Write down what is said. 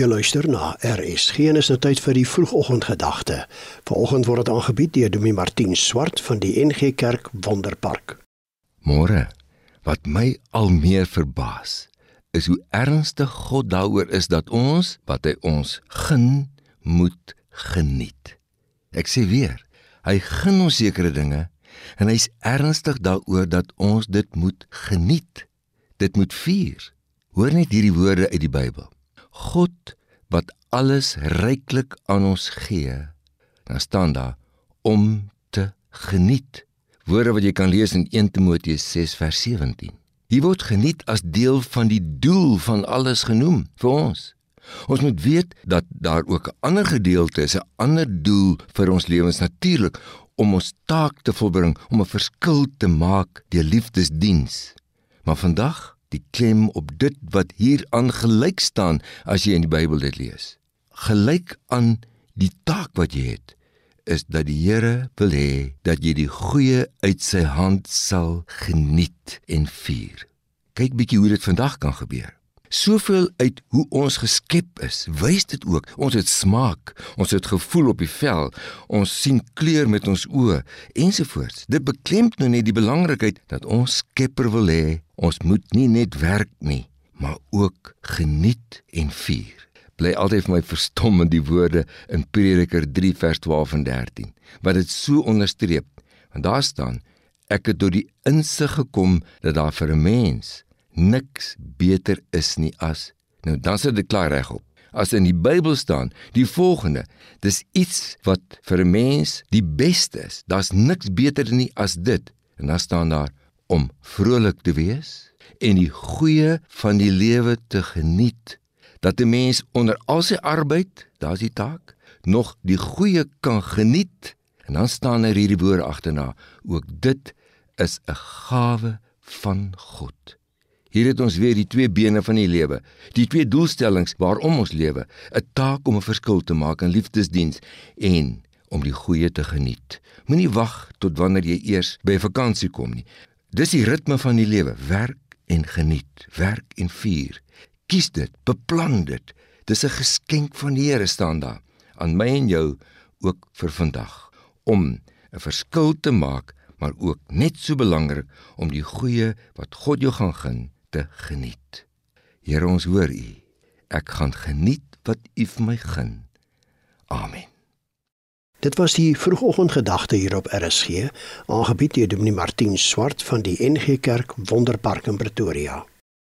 Jy luister na RSG en is nou tyd vir die vroegoggendgedagte. Vanoggend word dit aangebied deur Dominee Martin Swart van die NG Kerk Wonderpark. Môre, wat my al meer verbaas, is hoe ernstig God daaroor is dat ons wat hy ons gun moet geniet. Ek sê weer, hy gun ons sekere dinge en hy's ernstig daaroor dat ons dit moet geniet. Dit moet vier. Hoor net hierdie woorde uit die Bybel. God wat alles ryklik aan ons gee, dan staan daar om te geniet. Woorde wat jy kan lees in 1 Timoteus 6 vers 17. Hier word geniet as deel van die doel van alles genoem vir ons. Ons moet weet dat daar ook 'n ander gedeelte is, 'n ander doel vir ons lewens natuurlik om ons taak te volbring, om 'n verskil te maak deur liefdesdiens. Maar vandag die klem op dit wat hier aan gelyk staan as jy in die Bybel dit lees. Gelyk aan die taak wat jy het is dat die Here wil hê dat jy die goeie uit sy hand sal geniet en vier. Kyk bietjie hoe dit vandag kan gebeur. Soveel uit hoe ons geskep is, wys dit ook. Ons het smaak, ons het gevoel op die vel, ons sien kleur met ons oë ensovoorts. Dit beklemp nou net die belangrikheid dat ons Skepper wil hê ons moet nie net werk nie, maar ook geniet en vier. Bly altyd vir my verstom in die woorde in Prediker 3 vers 12 en 13, wat dit so onderstreep. Want daar staan: Ek het tot die insig gekom dat daar vir 'n mens niks beter is nie as nou dan sit dit klaar regop as in die Bybel staan die volgende dis iets wat vir 'n mens die beste is daar's niks beter nie as dit en dan staan daar om vrolik te wees en die goeie van die lewe te geniet dat 'n mens onder al sy arbeid daar's die taak nog die goeie kan geniet en dan staan er hierdie woorde agterna ook dit is 'n gawe van God Hier het ons weer die twee bene van die lewe, die twee doelstellings waarom ons lewe, 'n taak om 'n verskil te maak in liefdesdiens en om die goeie te geniet. Moenie wag tot wanneer jy eers by vakansie kom nie. Dis die ritme van die lewe, werk en geniet, werk en vier. Kies dit, beplan dit. Dis 'n geskenk van die Here staan daar aan my en jou ook vir vandag om 'n verskil te maak, maar ook net so belangrik om die goeie wat God jou gaan gun te geniet. Here ons hoor U. Ek gaan geniet wat U vir my gun. Amen. Dit was die vroegoggendgedagte hier op RSG, aangebied deur Dominee Martin Swart van die NG Kerk Wonderpark in Pretoria.